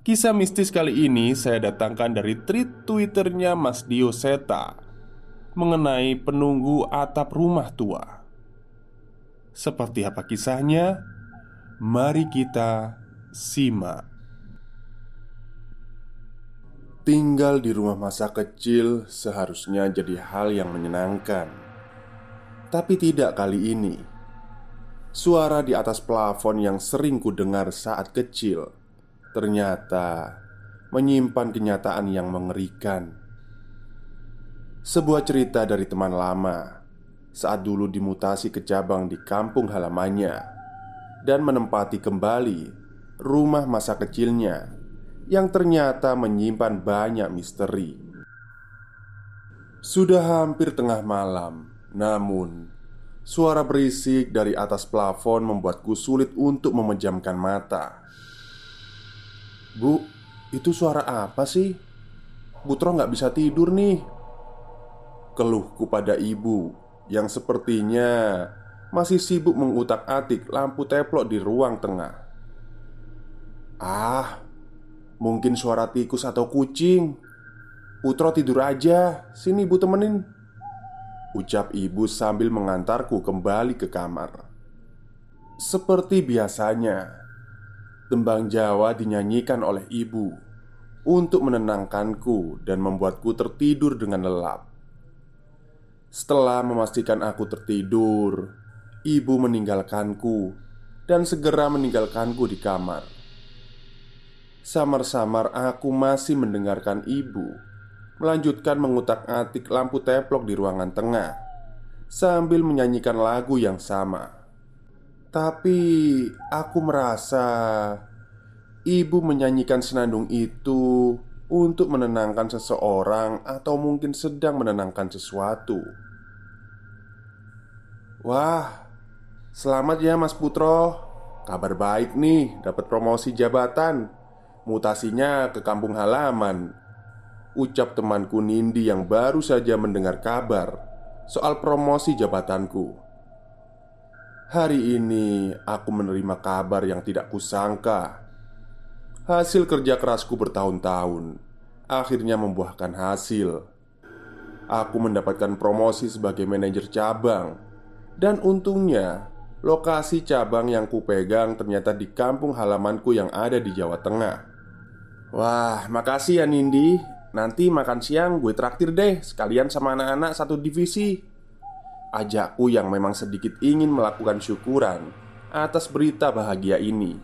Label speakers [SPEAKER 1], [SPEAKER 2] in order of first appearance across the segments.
[SPEAKER 1] Kisah mistis kali ini saya datangkan dari tweet twitternya Mas Dio Seta Mengenai penunggu atap rumah tua. Seperti apa kisahnya? Mari kita simak. Tinggal di rumah masa kecil seharusnya jadi hal yang menyenangkan. Tapi tidak kali ini. Suara di atas plafon yang sering kudengar saat kecil ternyata menyimpan kenyataan yang mengerikan. Sebuah cerita dari teman lama saat dulu dimutasi ke cabang di kampung halamannya dan menempati kembali rumah masa kecilnya yang ternyata menyimpan banyak misteri. Sudah hampir tengah malam, namun suara berisik dari atas plafon membuatku sulit untuk memejamkan mata. Bu, itu suara apa sih? Putro nggak bisa tidur nih. Keluhku pada ibu Yang sepertinya masih sibuk mengutak-atik lampu teplok di ruang tengah. Ah, mungkin suara tikus atau kucing. Putro tidur aja. Sini ibu temenin. Ucap ibu sambil mengantarku kembali ke kamar. Seperti biasanya Tembang Jawa dinyanyikan oleh ibu untuk menenangkanku dan membuatku tertidur dengan lelap. Setelah memastikan aku tertidur, ibu meninggalkanku dan segera meninggalkanku di kamar. Samar-samar aku masih mendengarkan ibu melanjutkan mengutak-atik lampu teplok di ruangan tengah sambil menyanyikan lagu yang sama. Tapi aku merasa ibu menyanyikan senandung itu untuk menenangkan seseorang atau mungkin sedang menenangkan sesuatu. Wah, selamat ya Mas Putro. Kabar baik nih, dapat promosi jabatan. Mutasinya ke kampung halaman. Ucap temanku Nindi yang baru saja mendengar kabar soal promosi jabatanku. Hari ini aku menerima kabar yang tidak kusangka. Hasil kerja kerasku bertahun-tahun akhirnya membuahkan hasil. Aku mendapatkan promosi sebagai manajer cabang, dan untungnya lokasi cabang yang kupegang ternyata di kampung halamanku yang ada di Jawa Tengah. Wah, makasih ya Nindi. Nanti makan siang gue traktir deh, sekalian sama anak-anak satu divisi. Ajakku yang memang sedikit ingin melakukan syukuran atas berita bahagia ini.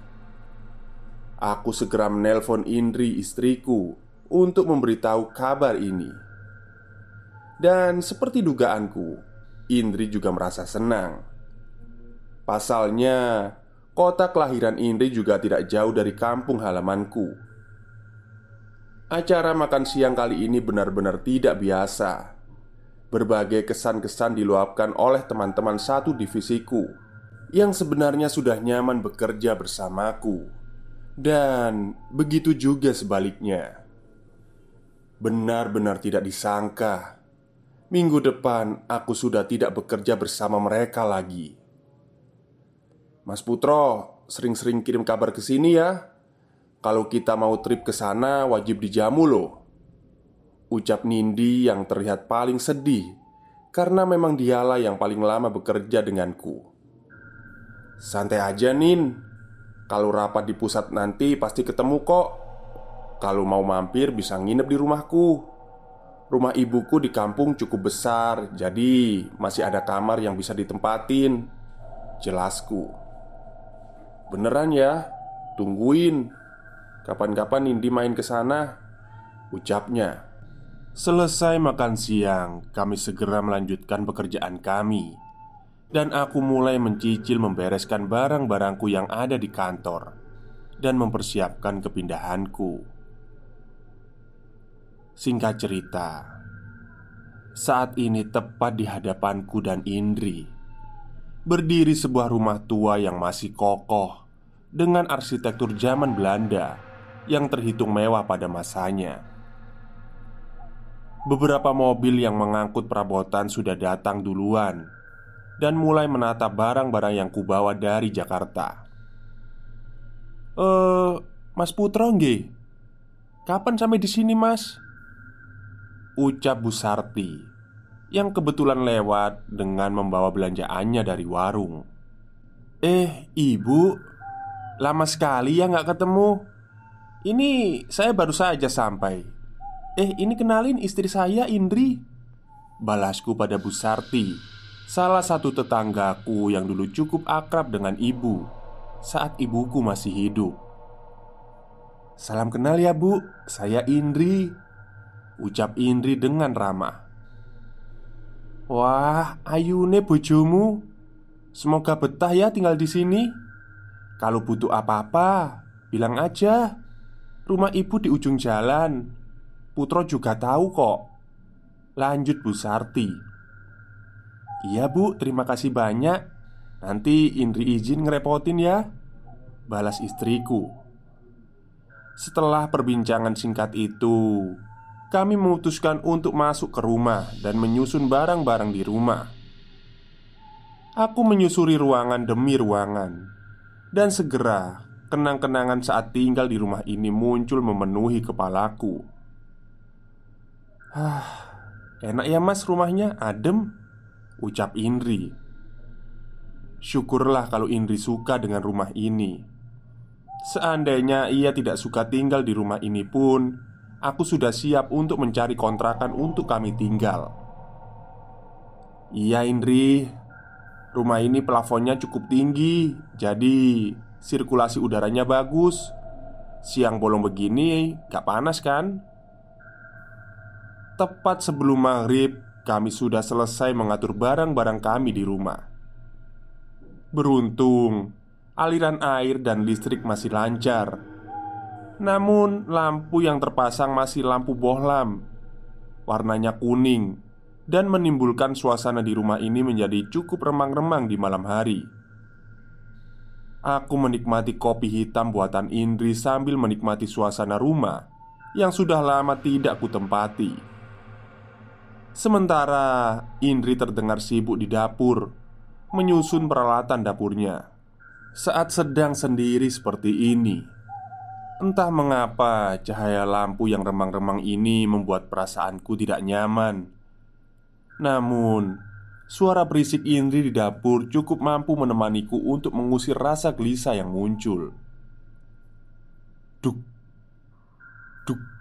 [SPEAKER 1] Aku segera menelpon Indri istriku untuk memberitahu kabar ini. Dan seperti dugaanku, Indri juga merasa senang. Pasalnya, kota kelahiran Indri juga tidak jauh dari kampung halamanku. Acara makan siang kali ini benar-benar tidak biasa Berbagai kesan-kesan diluapkan oleh teman-teman satu divisiku yang sebenarnya sudah nyaman bekerja bersamaku, dan begitu juga sebaliknya. Benar-benar tidak disangka, minggu depan aku sudah tidak bekerja bersama mereka lagi. Mas Putro, sering-sering kirim kabar ke sini ya. Kalau kita mau trip ke sana, wajib dijamu loh. Ucap Nindi yang terlihat paling sedih karena memang dialah yang paling lama bekerja denganku. Santai aja, Nin. Kalau rapat di pusat nanti pasti ketemu kok. Kalau mau mampir bisa nginep di rumahku. Rumah ibuku di kampung cukup besar, jadi masih ada kamar yang bisa ditempatin. Jelasku. Beneran ya? Tungguin. Kapan-kapan Nindi main ke sana. Ucapnya. Selesai makan siang, kami segera melanjutkan pekerjaan kami. Dan aku mulai mencicil membereskan barang-barangku yang ada di kantor dan mempersiapkan kepindahanku. Singkat cerita, saat ini tepat di hadapanku dan Indri berdiri sebuah rumah tua yang masih kokoh dengan arsitektur zaman Belanda yang terhitung mewah pada masanya. Beberapa mobil yang mengangkut perabotan sudah datang duluan dan mulai menata barang-barang yang kubawa dari Jakarta. Eh, Mas Putro nggih. Kapan sampai di sini, Mas? Ucap Bu Sarti yang kebetulan lewat dengan membawa belanjaannya dari warung. Eh, Ibu, lama sekali ya nggak ketemu. Ini saya baru saja sampai. Eh, ini kenalin istri saya Indri. Balasku pada Bu Sarti Salah satu tetanggaku yang dulu cukup akrab dengan ibu Saat ibuku masih hidup. Salam kenal ya bu, saya Indri Ucap Indri dengan ramah. Wah, ayune bojomu. Semoga betah ya tinggal di sini. Kalau butuh apa-apa, bilang aja. Rumah ibu di ujung jalan Putro juga tahu kok. Lanjut Bu Sarti. Iya bu, terima kasih banyak. Nanti Indri izin ngerepotin ya. Balas istriku. Setelah perbincangan singkat itu Kami memutuskan untuk masuk ke rumah Dan menyusun barang-barang di rumah. Aku menyusuri ruangan demi ruangan Dan segera Kenang-kenangan saat tinggal di rumah ini muncul memenuhi kepalaku Hah, enak ya mas rumahnya, adem Ucap Indri. Syukurlah kalau Indri suka dengan rumah ini. Seandainya ia tidak suka tinggal di rumah ini pun Aku sudah siap untuk mencari kontrakan untuk kami tinggal. Iya Indri. Rumah ini plafonnya cukup tinggi Jadi sirkulasi udaranya bagus. Siang bolong begini gak panas kan? Tepat sebelum maghrib, kami sudah selesai mengatur barang-barang kami di rumah. Beruntung, aliran air dan listrik masih lancar. Namun, lampu yang terpasang masih lampu bohlam, warnanya kuning, dan menimbulkan suasana di rumah ini menjadi cukup remang-remang di malam hari. Aku menikmati kopi hitam buatan Indri sambil menikmati suasana rumah yang sudah lama tidak kutempati. Sementara Indri terdengar sibuk di dapur Menyusun peralatan dapurnya. Saat sedang sendiri seperti ini Entah mengapa cahaya lampu yang remang-remang ini membuat perasaanku tidak nyaman. Namun Suara berisik Indri di dapur cukup mampu menemaniku untuk mengusir rasa gelisah yang muncul. Duk Duk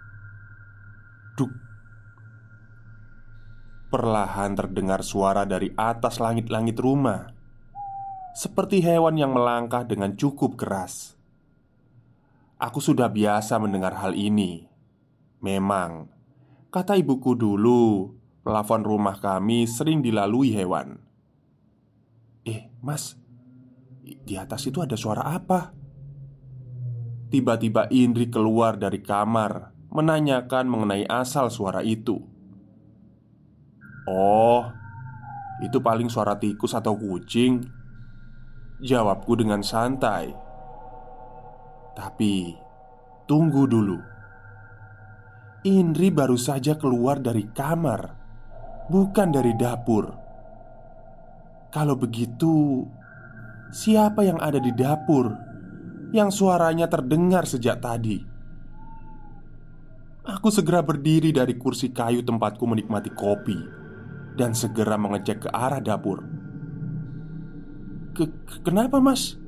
[SPEAKER 1] Perlahan terdengar suara dari atas langit-langit rumah Seperti hewan yang melangkah dengan cukup keras. Aku sudah biasa mendengar hal ini. Memang Kata ibuku dulu Plafon rumah kami sering dilalui hewan. Eh mas Di atas itu ada suara apa? Tiba-tiba Indri keluar dari kamar Menanyakan mengenai asal suara itu Oh, itu paling suara tikus atau kucing. Jawabku dengan santai. Tapi Tunggu dulu. Indri baru saja keluar dari kamar Bukan dari dapur. Kalau begitu Siapa yang ada di dapur Yang suaranya terdengar sejak tadi? Aku segera berdiri dari kursi kayu tempatku menikmati kopi Dan segera mengecek ke arah dapur. Ke Kenapa mas?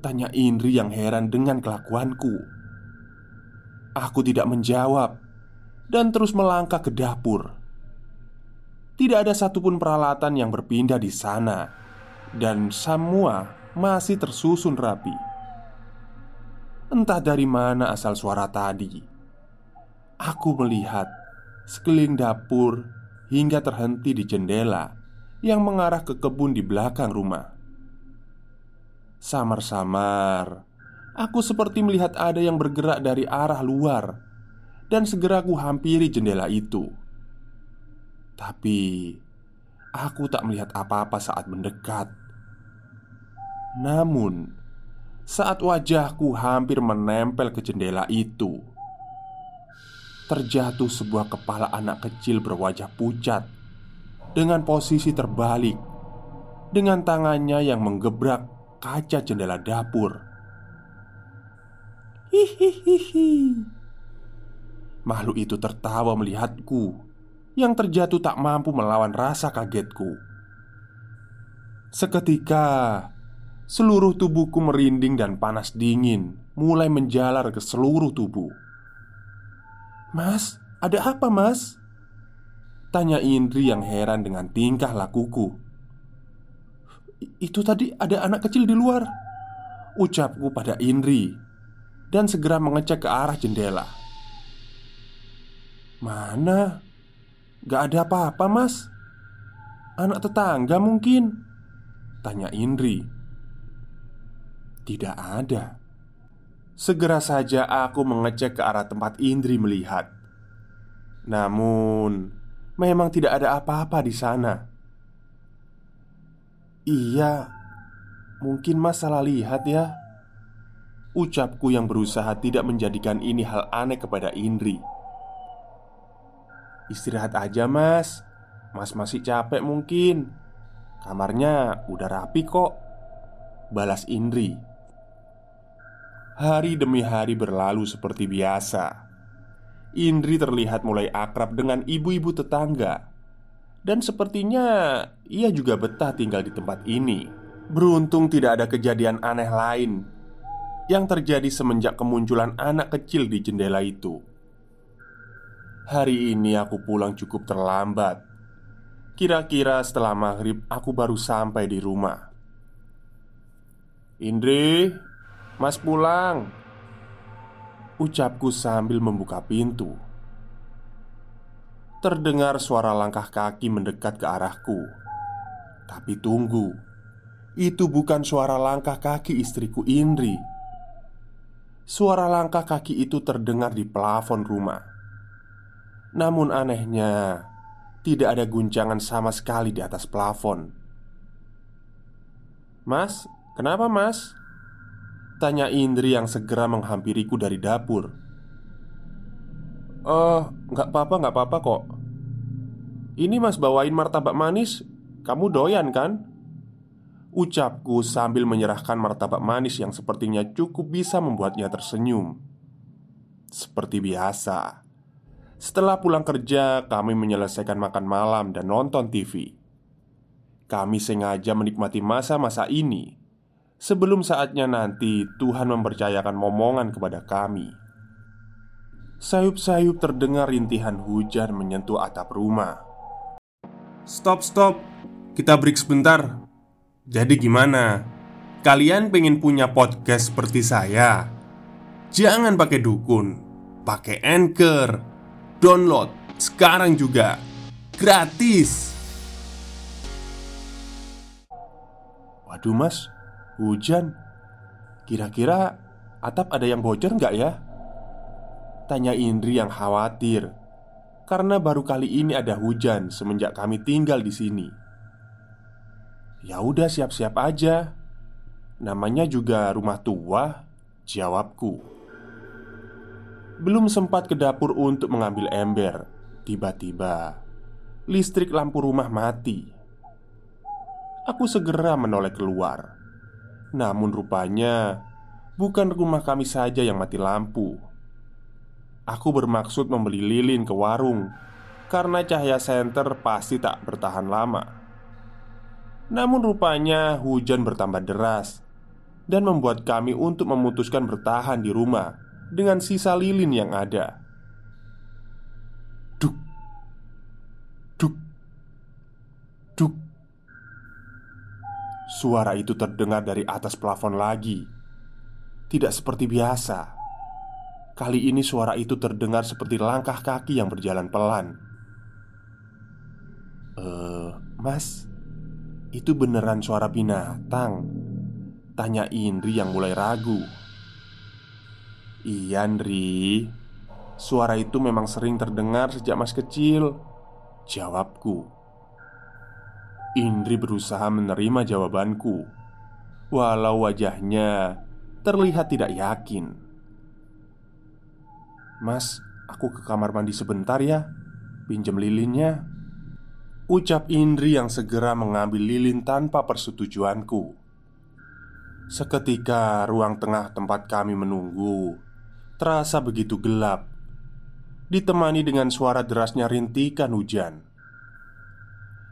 [SPEAKER 1] Tanya Indri yang heran dengan kelakuanku. Aku tidak menjawab Dan terus melangkah ke dapur. Tidak ada satupun peralatan yang berpindah di sana Dan semua masih tersusun rapi. Entah dari mana asal suara tadi Aku melihat sekeliling dapur hingga terhenti di jendela yang mengarah ke kebun di belakang rumah. Samar-samar Aku seperti melihat ada yang bergerak dari arah luar Dan segera aku hampiri jendela itu Tapi Aku tak melihat apa-apa saat mendekat Namun Saat wajahku hampir menempel ke jendela itu Terjatuh sebuah kepala anak kecil berwajah pucat Dengan posisi terbalik Dengan tangannya yang menggebrak kaca jendela dapur. Hihihihi. Makhluk itu tertawa melihatku yang terjatuh tak mampu melawan rasa kagetku. Seketika, seluruh tubuhku merinding dan panas dingin mulai menjalar ke seluruh tubuh. "Mas, ada apa, Mas?" tanya Indri yang heran dengan tingkah lakuku. Itu tadi ada anak kecil di luar Ucapku pada Indri Dan segera mengecek ke arah jendela Mana? Gak ada apa-apa mas Anak tetangga mungkin Tanya Indri Tidak ada Segera saja aku mengecek ke arah tempat Indri melihat Namun Memang tidak ada apa-apa di sana Iya, mungkin Mas salah lihat ya. Ucapku yang berusaha tidak menjadikan ini hal aneh kepada Indri. Istirahat aja, Mas. Mas masih capek mungkin. Kamarnya udah rapi kok. Balas Indri. Hari demi hari berlalu seperti biasa. Indri terlihat mulai akrab dengan ibu-ibu tetangga dan sepertinya ia juga betah tinggal di tempat ini. Beruntung tidak ada kejadian aneh lain yang terjadi semenjak kemunculan anak kecil di jendela itu. Hari ini aku pulang cukup terlambat. Kira-kira setelah maghrib aku baru sampai di rumah. Indri, Mas pulang. Ucapku sambil membuka pintu. Terdengar suara langkah kaki mendekat ke arahku. Tapi tunggu, itu bukan suara langkah kaki istriku Indri. Suara langkah kaki itu terdengar di plafon rumah. Namun anehnya, tidak ada guncangan sama sekali di atas plafon. "Mas, kenapa, Mas?" Tanya Indri yang segera menghampiriku dari dapur. "Eh, nggak apa-apa, nggak apa-apa kok. Ini mas bawain martabak manis Kamu doyan kan? Ucapku sambil menyerahkan martabak manis yang sepertinya cukup bisa membuatnya tersenyum Seperti biasa Setelah pulang kerja, kami menyelesaikan makan malam dan nonton TV Kami sengaja menikmati masa-masa ini Sebelum saatnya nanti Tuhan mempercayakan momongan kepada kami Sayup-sayup terdengar rintihan hujan menyentuh atap rumah Stop, stop. Kita break sebentar. Jadi gimana? Kalian pengen punya podcast seperti saya? Jangan pakai dukun, pakai Anchor. Download sekarang juga. Gratis. Waduh, Mas. Hujan. Kira-kira atap ada yang bocor nggak ya? Tanya Indri yang khawatir karena baru kali ini ada hujan semenjak kami tinggal di sini. Ya udah siap-siap aja. Namanya juga rumah tua, jawabku. Belum sempat ke dapur untuk mengambil ember, tiba-tiba listrik lampu rumah mati. Aku segera menoleh keluar. Namun rupanya bukan rumah kami saja yang mati lampu. Aku bermaksud membeli lilin ke warung karena cahaya senter pasti tak bertahan lama. Namun rupanya hujan bertambah deras dan membuat kami untuk memutuskan bertahan di rumah dengan sisa lilin yang ada. Suara itu terdengar dari atas plafon lagi. Tidak seperti biasa. Kali ini suara itu terdengar seperti langkah kaki yang berjalan pelan. Eh, Mas, itu beneran suara binatang? Tanya Indri yang mulai ragu. Iya, Indri. Suara itu memang sering terdengar sejak Mas kecil. Jawabku. Indri berusaha menerima jawabanku, walau wajahnya terlihat tidak yakin. "Mas, aku ke kamar mandi sebentar ya. Pinjam lilinnya." Ucap Indri yang segera mengambil lilin tanpa persetujuanku. Seketika ruang tengah tempat kami menunggu terasa begitu gelap, ditemani dengan suara derasnya rintikan hujan.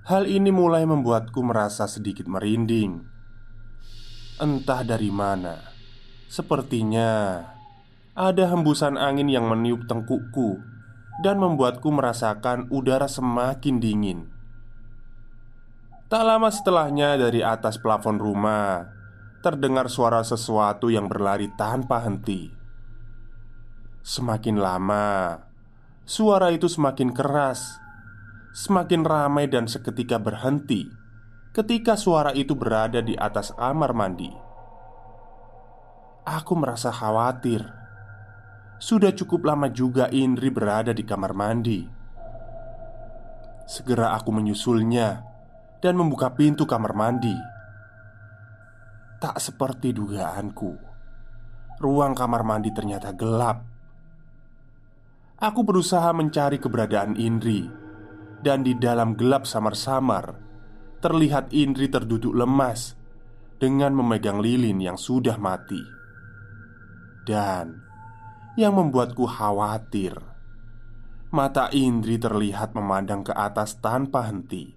[SPEAKER 1] Hal ini mulai membuatku merasa sedikit merinding. Entah dari mana, sepertinya ada hembusan angin yang meniup tengkukku dan membuatku merasakan udara semakin dingin. Tak lama setelahnya, dari atas plafon rumah terdengar suara sesuatu yang berlari tanpa henti. Semakin lama, suara itu semakin keras semakin ramai dan seketika berhenti ketika suara itu berada di atas kamar mandi. Aku merasa khawatir. Sudah cukup lama juga Indri berada di kamar mandi. Segera aku menyusulnya dan membuka pintu kamar mandi. Tak seperti dugaanku, ruang kamar mandi ternyata gelap. Aku berusaha mencari keberadaan Indri dan di dalam gelap samar-samar terlihat Indri terduduk lemas dengan memegang lilin yang sudah mati. Dan yang membuatku khawatir, mata Indri terlihat memandang ke atas tanpa henti.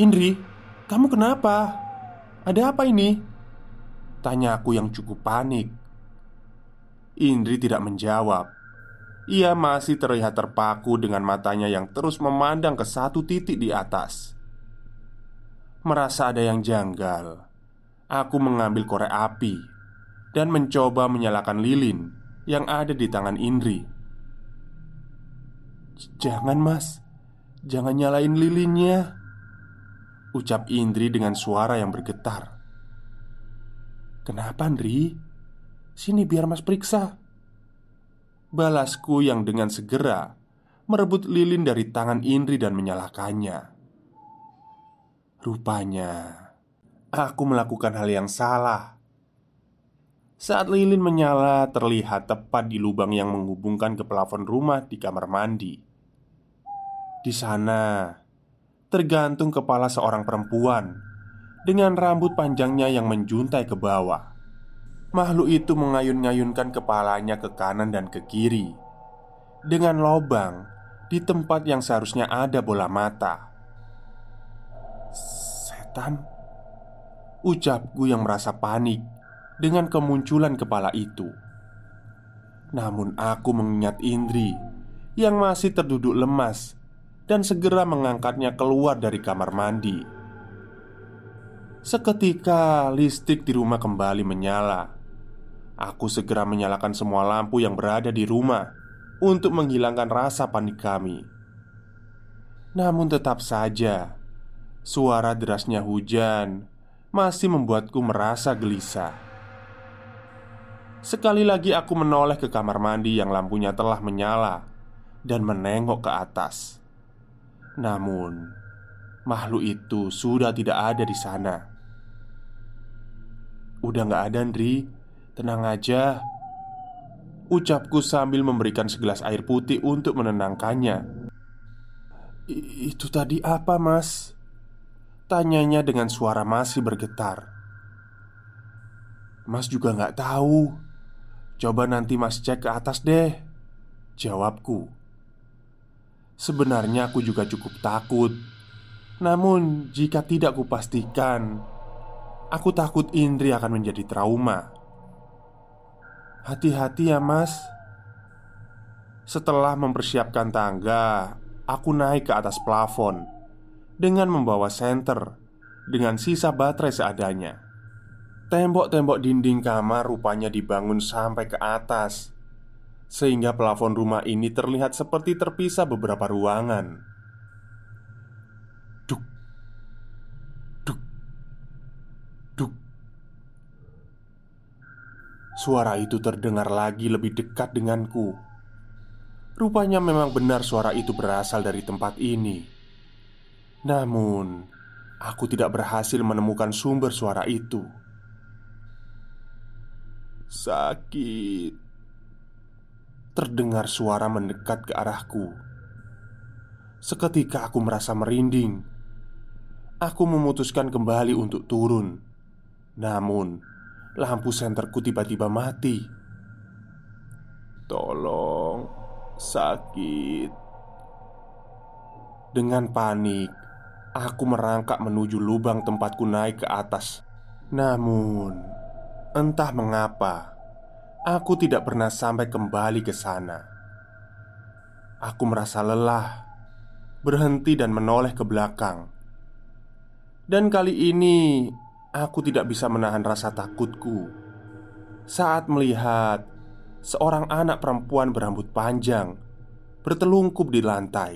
[SPEAKER 1] "Indri, kamu kenapa? Ada apa ini?" Tanya aku yang cukup panik. Indri tidak menjawab ia masih terlihat terpaku dengan matanya yang terus memandang ke satu titik di atas. Merasa ada yang janggal, aku mengambil korek api dan mencoba menyalakan lilin yang ada di tangan Indri. "Jangan, Mas, jangan nyalain lilinnya," ucap Indri dengan suara yang bergetar. "Kenapa, Indri? Sini biar Mas periksa." Balasku yang dengan segera merebut lilin dari tangan Indri dan menyalakannya. Rupanya aku melakukan hal yang salah. Saat lilin menyala, terlihat tepat di lubang yang menghubungkan ke plafon rumah di kamar mandi. Di sana tergantung kepala seorang perempuan dengan rambut panjangnya yang menjuntai ke bawah. Makhluk itu mengayun-ngayunkan kepalanya ke kanan dan ke kiri. Dengan lobang di tempat yang seharusnya ada bola mata. Setan Ucapku yang merasa panik Dengan kemunculan kepala itu. Namun aku mengingat Indri Yang masih terduduk lemas Dan segera mengangkatnya keluar dari kamar mandi. Seketika listrik di rumah kembali menyala Aku segera menyalakan semua lampu yang berada di rumah untuk menghilangkan rasa panik kami. Namun, tetap saja suara derasnya hujan masih membuatku merasa gelisah. Sekali lagi, aku menoleh ke kamar mandi yang lampunya telah menyala dan menengok ke atas. Namun, makhluk itu sudah tidak ada di sana. Udah gak ada, Ndri Tenang aja Ucapku sambil memberikan segelas air putih untuk menenangkannya. I Itu tadi apa, mas? Tanyanya dengan suara masih bergetar. Mas juga gak tahu. Coba nanti mas cek ke atas deh Jawabku. Sebenarnya aku juga cukup takut. Namun jika tidak kupastikan Aku takut Indri akan menjadi trauma Hati-hati ya mas Setelah mempersiapkan tangga Aku naik ke atas plafon Dengan membawa senter Dengan sisa baterai seadanya Tembok-tembok dinding kamar rupanya dibangun sampai ke atas sehingga plafon rumah ini terlihat seperti terpisah beberapa ruangan. Duk, duk, duk. Suara itu terdengar lagi lebih dekat denganku. Rupanya memang benar suara itu berasal dari tempat ini. Namun, aku tidak berhasil menemukan sumber suara itu. Sakit terdengar suara mendekat ke arahku. Seketika aku merasa merinding. Aku memutuskan kembali untuk turun. Namun, lampu senterku tiba-tiba mati. Tolong, sakit. Dengan panik, aku merangkak menuju lubang tempatku naik ke atas. Namun, entah mengapa, Aku tidak pernah sampai kembali ke sana. Aku merasa lelah, berhenti dan menoleh ke belakang. Dan kali ini aku tidak bisa menahan rasa takutku saat melihat seorang anak perempuan berambut panjang bertelungkup di lantai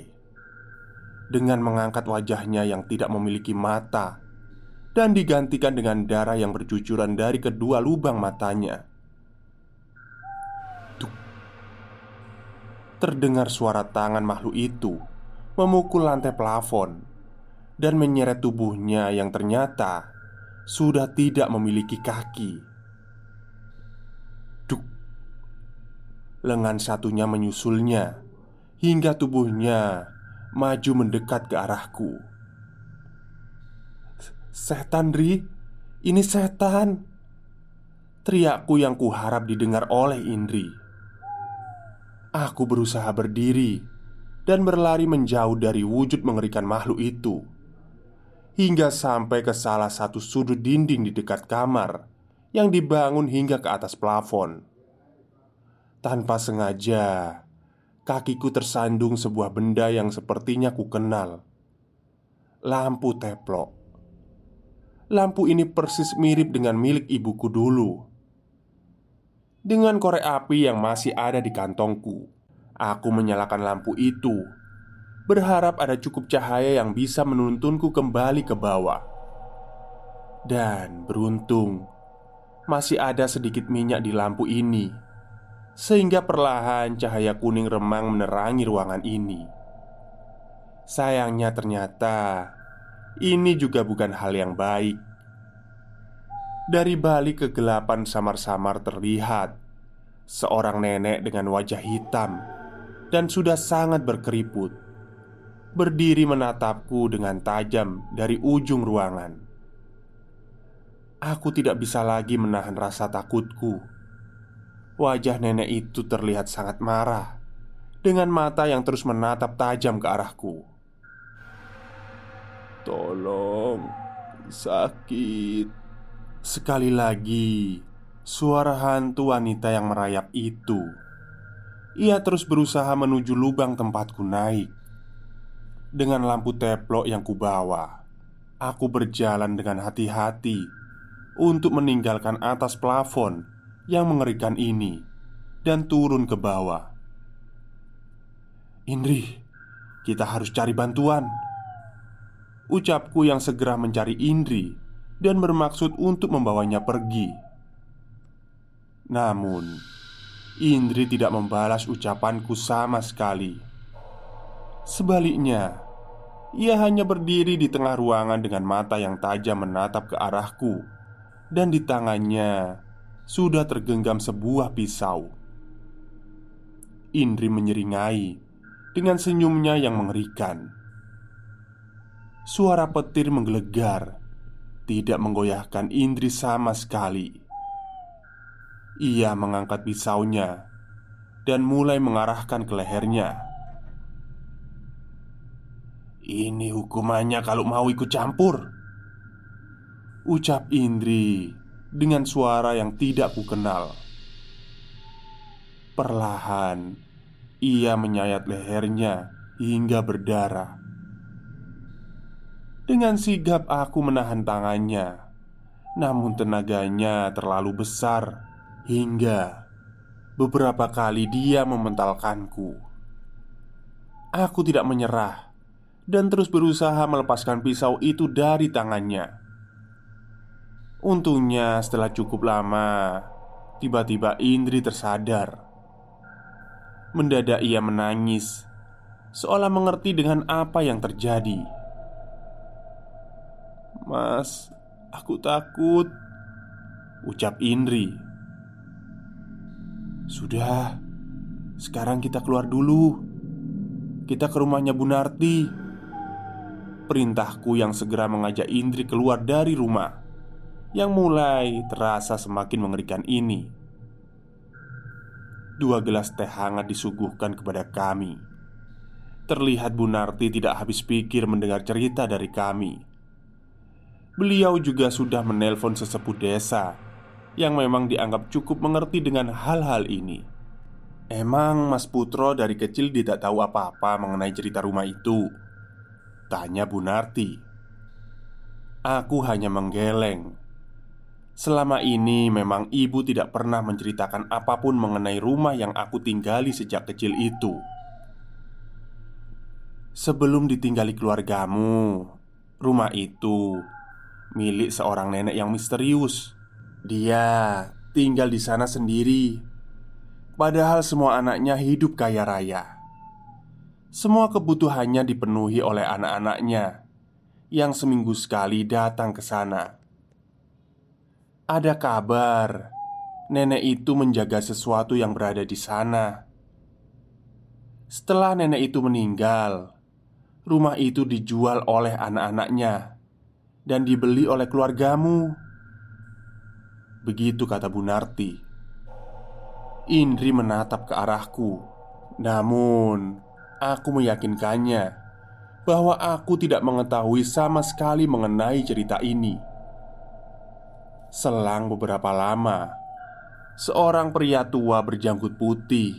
[SPEAKER 1] dengan mengangkat wajahnya yang tidak memiliki mata dan digantikan dengan darah yang bercucuran dari kedua lubang matanya. terdengar suara tangan makhluk itu memukul lantai plafon dan menyeret tubuhnya yang ternyata sudah tidak memiliki kaki. Duk, lengan satunya menyusulnya hingga tubuhnya maju mendekat ke arahku. Setan, Ri, ini setan! Teriakku yang kuharap didengar oleh Indri. Aku berusaha berdiri dan berlari menjauh dari wujud mengerikan makhluk itu hingga sampai ke salah satu sudut dinding di dekat kamar yang dibangun hingga ke atas plafon. Tanpa sengaja, kakiku tersandung sebuah benda yang sepertinya ku kenal. Lampu teplok. Lampu ini persis mirip dengan milik ibuku dulu. Dengan korek api yang masih ada di kantongku, aku menyalakan lampu itu, berharap ada cukup cahaya yang bisa menuntunku kembali ke bawah. Dan beruntung, masih ada sedikit minyak di lampu ini, sehingga perlahan cahaya kuning remang menerangi ruangan ini. Sayangnya, ternyata ini juga bukan hal yang baik dari balik kegelapan samar-samar terlihat seorang nenek dengan wajah hitam dan sudah sangat berkeriput, berdiri menatapku dengan tajam dari ujung ruangan. Aku tidak bisa lagi menahan rasa takutku. Wajah nenek itu terlihat sangat marah dengan mata yang terus menatap tajam ke arahku. Tolong, sakit. Sekali lagi, suara hantu wanita yang merayap itu. Ia terus berusaha menuju lubang tempatku naik. Dengan lampu teplok yang kubawa, aku berjalan dengan hati-hati untuk meninggalkan atas plafon yang mengerikan ini dan turun ke bawah. Indri, kita harus cari bantuan. Ucapku yang segera mencari Indri dan bermaksud untuk membawanya pergi. Namun, Indri tidak membalas ucapanku sama sekali. Sebaliknya, ia hanya berdiri di tengah ruangan dengan mata yang tajam menatap ke arahku dan di tangannya sudah tergenggam sebuah pisau. Indri menyeringai dengan senyumnya yang mengerikan. Suara petir menggelegar, tidak menggoyahkan Indri sama sekali. Ia mengangkat pisaunya dan mulai mengarahkan ke lehernya. Ini hukumannya kalau mau ikut campur. Ucap Indri dengan suara yang tidak kukenal. Perlahan Ia menyayat lehernya hingga berdarah. Dengan sigap aku menahan tangannya Namun tenaganya terlalu besar Hingga Beberapa kali dia mementalkanku. Aku tidak menyerah dan terus berusaha melepaskan pisau itu dari tangannya. Untungnya, setelah cukup lama, tiba-tiba Indri tersadar. Mendadak ia menangis, seolah mengerti dengan apa yang terjadi. "Mas, aku takut," ucap Indri. "Sudah, sekarang kita keluar dulu. Kita ke rumahnya Bu Narti." Perintahku yang segera mengajak Indri keluar dari rumah Yang mulai terasa semakin mengerikan ini. Dua gelas teh hangat disuguhkan kepada kami. Terlihat Bu Narti tidak habis pikir mendengar cerita dari kami. Beliau juga sudah menelpon sesepuh desa Yang memang dianggap cukup mengerti dengan hal-hal ini. Emang Mas Putro dari kecil tidak tahu apa-apa mengenai cerita rumah itu Tanya Bu Narti. Aku hanya menggeleng. Selama ini memang ibu tidak pernah menceritakan apa pun mengenai rumah yang aku tinggali sejak kecil itu. Sebelum ditinggali keluargamu Rumah itu milik seorang nenek yang misterius. Dia tinggal di sana sendiri. Padahal semua anaknya hidup kaya raya semua kebutuhannya dipenuhi oleh anak-anaknya yang seminggu sekali datang ke sana. Ada kabar nenek itu menjaga sesuatu yang berada di sana. Setelah nenek itu meninggal, rumah itu dijual oleh anak-anaknya dan dibeli oleh keluargamu. Begitu kata Bu Narti. Indri menatap ke arahku, namun Aku meyakinkannya bahwa aku tidak mengetahui sama sekali mengenai cerita ini. Selang beberapa lama, seorang pria tua berjanggut putih,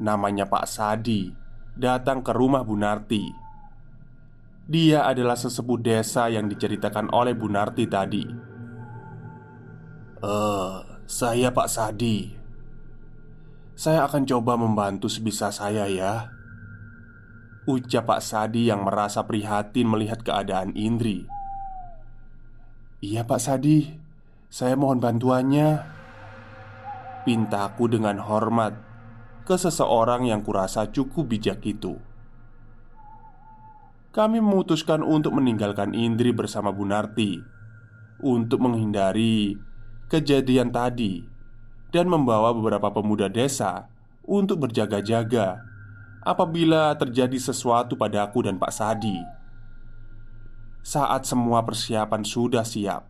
[SPEAKER 1] namanya Pak Sadi, datang ke rumah Bu Narti. Dia adalah sesepuh desa yang diceritakan oleh Bu Narti tadi. Eh, saya Pak Sadi. Saya akan coba membantu sebisa saya ya. Ucap Pak Sadi yang merasa prihatin melihat keadaan Indri. Iya Pak Sadi. Saya mohon bantuannya. Pintaku dengan hormat Ke seseorang yang kurasa cukup bijak itu. Kami memutuskan untuk meninggalkan Indri bersama Bu Narti Untuk menghindari kejadian tadi Dan membawa beberapa pemuda desa Untuk berjaga-jaga apabila terjadi sesuatu pada aku dan Pak Sadi. Saat semua persiapan sudah siap,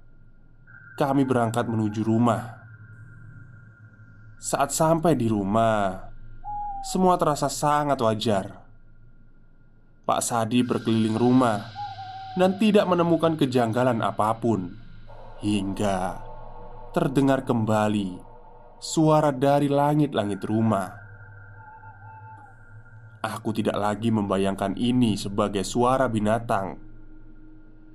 [SPEAKER 1] kami berangkat menuju rumah. Saat sampai di rumah, semua terasa sangat wajar. Pak Sadi berkeliling rumah dan tidak menemukan kejanggalan apa pun hingga terdengar kembali suara dari langit-langit rumah. Aku tidak lagi membayangkan ini sebagai suara binatang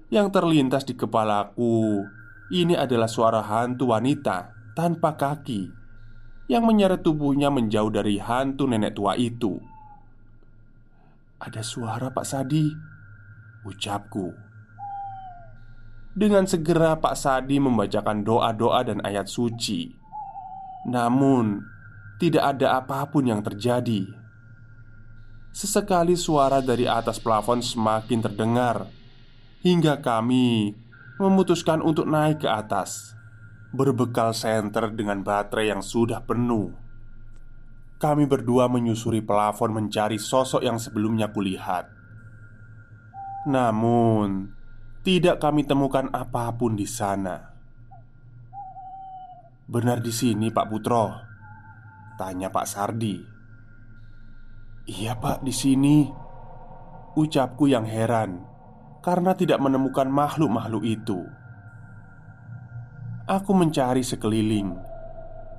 [SPEAKER 1] Yang terlintas di kepalaku. Ini adalah suara hantu wanita tanpa kaki Yang menyeret tubuhnya menjauh dari hantu nenek tua itu. Ada suara Pak Sadi Ucapku. Dengan segera Pak Sadi membacakan doa-doa dan ayat suci. Namun Tidak ada apa pun yang terjadi Sesekali suara dari atas plafon semakin terdengar Hingga kami memutuskan untuk naik ke atas berbekal senter dengan baterai yang sudah penuh. Kami berdua menyusuri pelafon mencari sosok yang sebelumnya kulihat. Namun, tidak kami temukan apa pun di sana. Benar di sini, Pak Putro? Tanya Pak Sardi. Iya, Pak, di sini. Ucapku yang heran karena tidak menemukan makhluk-makhluk itu. Aku mencari sekeliling,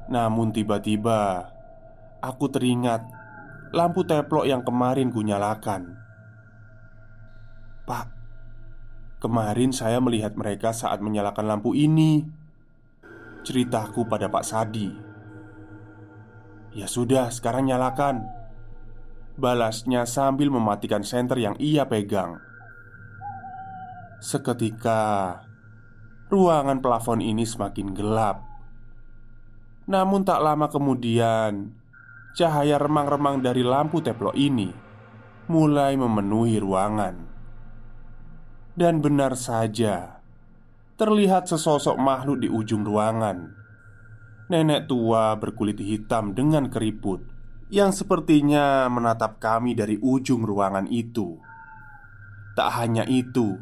[SPEAKER 1] namun tiba-tiba aku teringat lampu teplok yang kemarin kunyalakan. Pak, kemarin saya melihat mereka saat menyalakan lampu ini. Ceritaku pada Pak Sadi. Ya sudah, sekarang nyalakan. Balasnya sambil mematikan senter yang ia pegang. Seketika Ruangan plafon ini semakin gelap. Namun tak lama kemudian Cahaya remang-remang dari lampu teplok ini Mulai memenuhi ruangan. Dan benar saja Terlihat sesosok makhluk di ujung ruangan. Nenek tua berkulit hitam dengan keriput yang sepertinya menatap kami dari ujung ruangan itu. Tak hanya itu,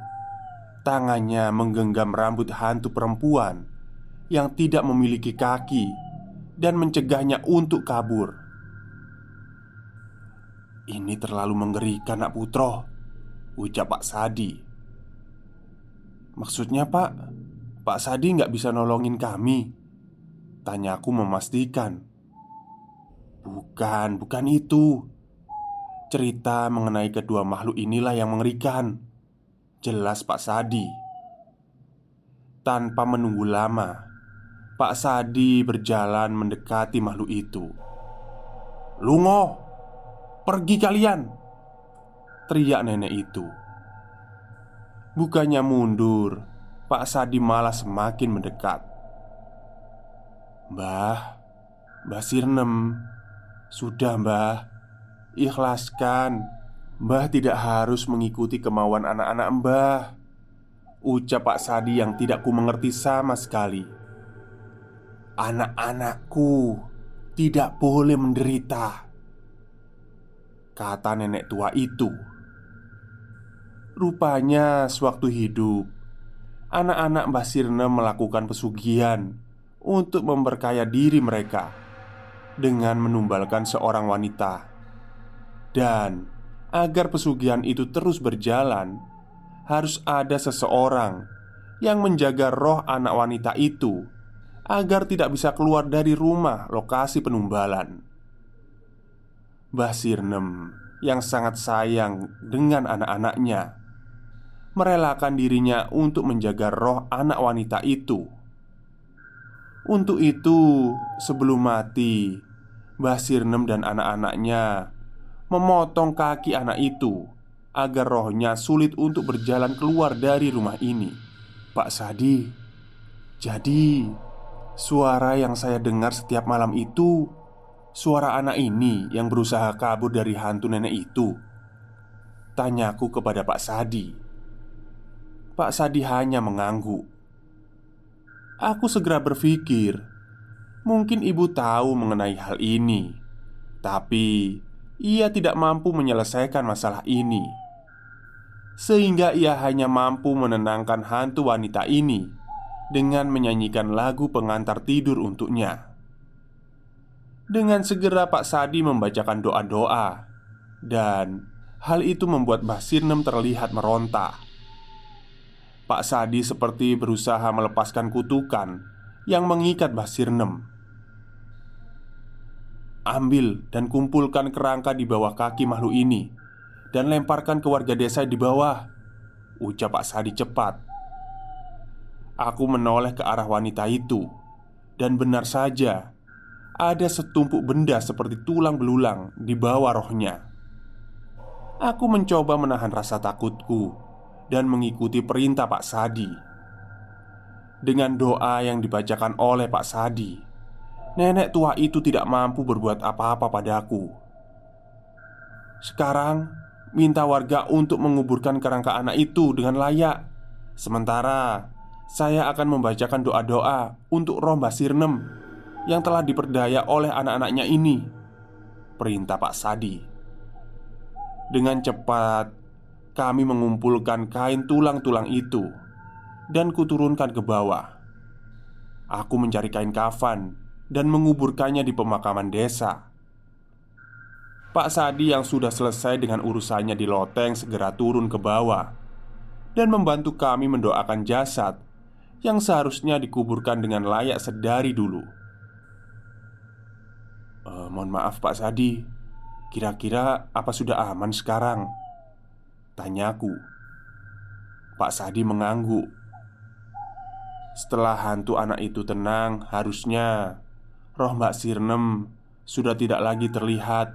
[SPEAKER 1] tangannya menggenggam rambut hantu perempuan yang tidak memiliki kaki dan mencegahnya untuk kabur. Ini terlalu mengerikan, Nak Putro, ucap Pak Sadi. Maksudnya, Pak, Pak Sadi nggak bisa nolongin kami. Tanyaku memastikan. Bukan, bukan itu. Cerita mengenai kedua makhluk inilah yang mengerikan. Jelas Pak Sadi. Tanpa menunggu lama, Pak Sadi berjalan mendekati makhluk itu. "Lungo, pergi kalian!" teriak nenek itu. Bukannya mundur, Pak Sadi malah semakin mendekat. "Mbah, Mbah Sirnem, sudah mbah. Ikhlaskan. Mbah tidak harus mengikuti kemauan anak-anak mbah. Ucap Pak Sadi yang tidak ku mengerti sama sekali. Anak-anakku tidak boleh menderita. Kata nenek tua itu. Rupanya sewaktu hidup Anak-anak Mbah Sirna melakukan pesugihan Untuk memperkaya diri mereka dengan menumbalkan seorang wanita, dan agar pesugihan itu terus berjalan, harus ada seseorang yang menjaga roh anak wanita itu agar tidak bisa keluar dari rumah lokasi penumbalan. Mbah Sirnem yang sangat sayang dengan anak-anaknya merelakan dirinya untuk menjaga roh anak wanita itu. Untuk itu, sebelum mati, Mbah Sirnem dan anak-anaknya memotong kaki anak itu agar rohnya sulit untuk berjalan keluar dari rumah ini. Pak Sadi, jadi suara yang saya dengar setiap malam itu suara anak ini yang berusaha kabur dari hantu nenek itu. Tanyaku kepada Pak Sadi. Pak Sadi hanya mengangguk. Aku segera berpikir Mungkin ibu tahu mengenai hal ini, tapi ia tidak mampu menyelesaikan masalah ini, sehingga ia hanya mampu menenangkan hantu wanita ini dengan menyanyikan lagu pengantar tidur untuknya. Dengan segera, Pak Sadi membacakan doa-doa, dan hal itu membuat Mbah Sirnem terlihat meronta. Pak Sadi seperti berusaha melepaskan kutukan yang mengikat Mbah Sirnem. Ambil dan kumpulkan kerangka di bawah kaki makhluk ini Dan lemparkan ke warga desa di bawah Ucap Pak Sadi cepat. Aku menoleh ke arah wanita itu Dan benar saja Ada setumpuk benda seperti tulang belulang di bawah rohnya. Aku mencoba menahan rasa takutku Dan mengikuti perintah Pak Sadi. Dengan doa yang dibacakan oleh Pak Sadi Nenek tua itu tidak mampu berbuat apa-apa padaku. Sekarang, minta warga untuk menguburkan kerangka anak itu dengan layak. Sementara saya akan membacakan doa-doa untuk roh Mbak Sirnem yang telah diperdaya oleh anak-anaknya ini. Perintah Pak Sadi. Dengan cepat, kami mengumpulkan kain tulang-tulang itu dan kuturunkan ke bawah. Aku mencari kain kafan dan menguburkannya di pemakaman desa. Pak Sadi yang sudah selesai dengan urusannya di loteng segera turun ke bawah dan membantu kami mendoakan jasad yang seharusnya dikuburkan dengan layak sedari dulu. E, mohon maaf, Pak Sadi, kira-kira apa sudah aman sekarang? Tanyaku. Pak Sadi mengangguk. Setelah hantu anak itu tenang, harusnya roh Mbak Sirnem sudah tidak lagi terlihat.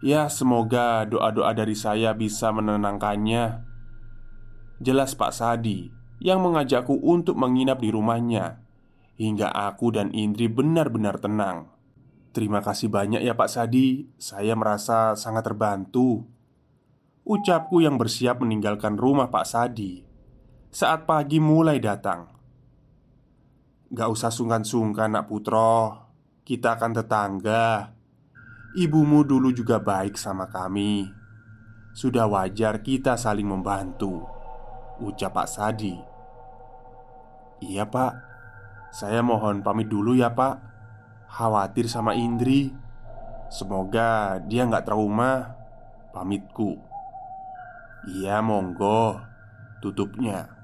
[SPEAKER 1] Ya, semoga doa-doa dari saya bisa menenangkannya. Jelas Pak Sadi yang mengajakku untuk menginap di rumahnya hingga aku dan Indri benar-benar tenang. Terima kasih banyak ya Pak Sadi, saya merasa sangat terbantu. Ucapku yang bersiap meninggalkan rumah Pak Sadi saat pagi mulai datang. Gak usah sungkan-sungkan nak putro. Kita akan tetangga. Ibumu dulu juga baik sama kami. Sudah wajar kita saling membantu Ucap Pak Sadi. Iya pak. Saya mohon pamit dulu ya pak. Khawatir sama Indri. Semoga dia nggak trauma. Pamitku. Iya monggo. Tutupnya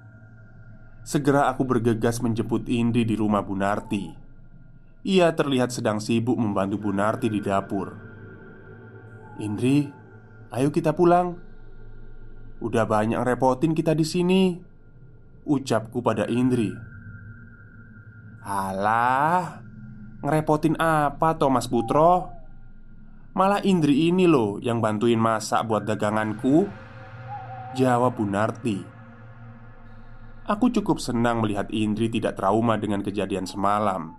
[SPEAKER 1] Segera aku bergegas menjemput Indri di rumah Bu Narti. Ia terlihat sedang sibuk membantu Bu Narti di dapur. Indri, ayo kita pulang. Udah banyak repotin kita di sini. Ucapku pada Indri. Alah, ngerepotin apa Thomas Putro? Malah Indri ini loh yang bantuin masak buat daganganku. Jawab Bu Narti. Aku cukup senang melihat Indri tidak trauma dengan kejadian semalam.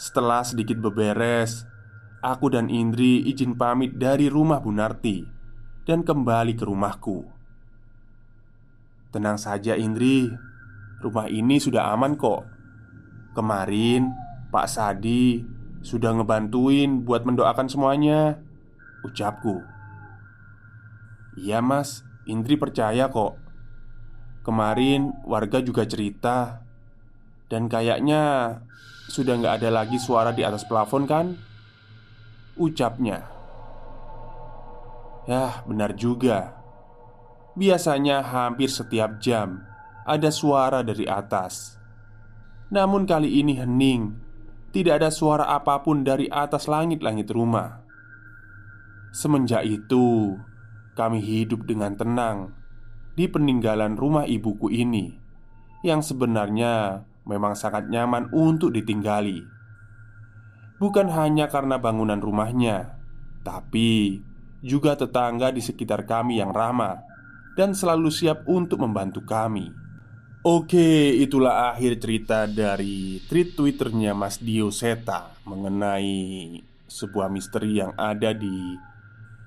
[SPEAKER 1] Setelah sedikit beberes, aku dan Indri izin pamit dari rumah Bu Narti dan kembali ke rumahku. Tenang saja, Indri, rumah ini sudah aman kok. Kemarin Pak Sadi sudah ngebantuin buat mendoakan semuanya. Ucapku, "Iya, Mas. Indri percaya kok." Kemarin warga juga cerita Dan kayaknya Sudah nggak ada lagi suara di atas plafon kan? Ucapnya. Ya benar juga. Biasanya hampir setiap jam Ada suara dari atas. Namun kali ini hening. Tidak ada suara apa pun dari atas langit-langit rumah. Semenjak itu Kami hidup dengan tenang di peninggalan rumah ibuku ini yang sebenarnya memang sangat nyaman untuk ditinggali. Bukan hanya karena bangunan rumahnya, tapi juga tetangga di sekitar kami yang ramah dan selalu siap untuk membantu kami. Oke, itulah akhir cerita dari tweet Twitternya Mas Dio Seta mengenai sebuah misteri yang ada di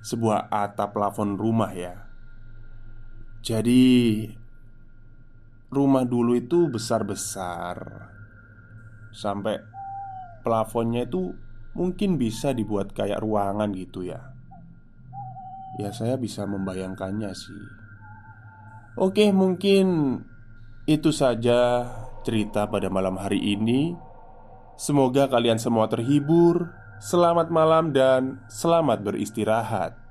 [SPEAKER 1] sebuah atap plafon rumah ya. Jadi Rumah dulu itu besar-besar. Sampai Plafonnya itu Mungkin bisa dibuat kayak ruangan gitu ya. Ya saya bisa membayangkannya sih. Oke mungkin Itu saja cerita pada malam hari ini. Semoga kalian semua terhibur. Selamat malam dan selamat beristirahat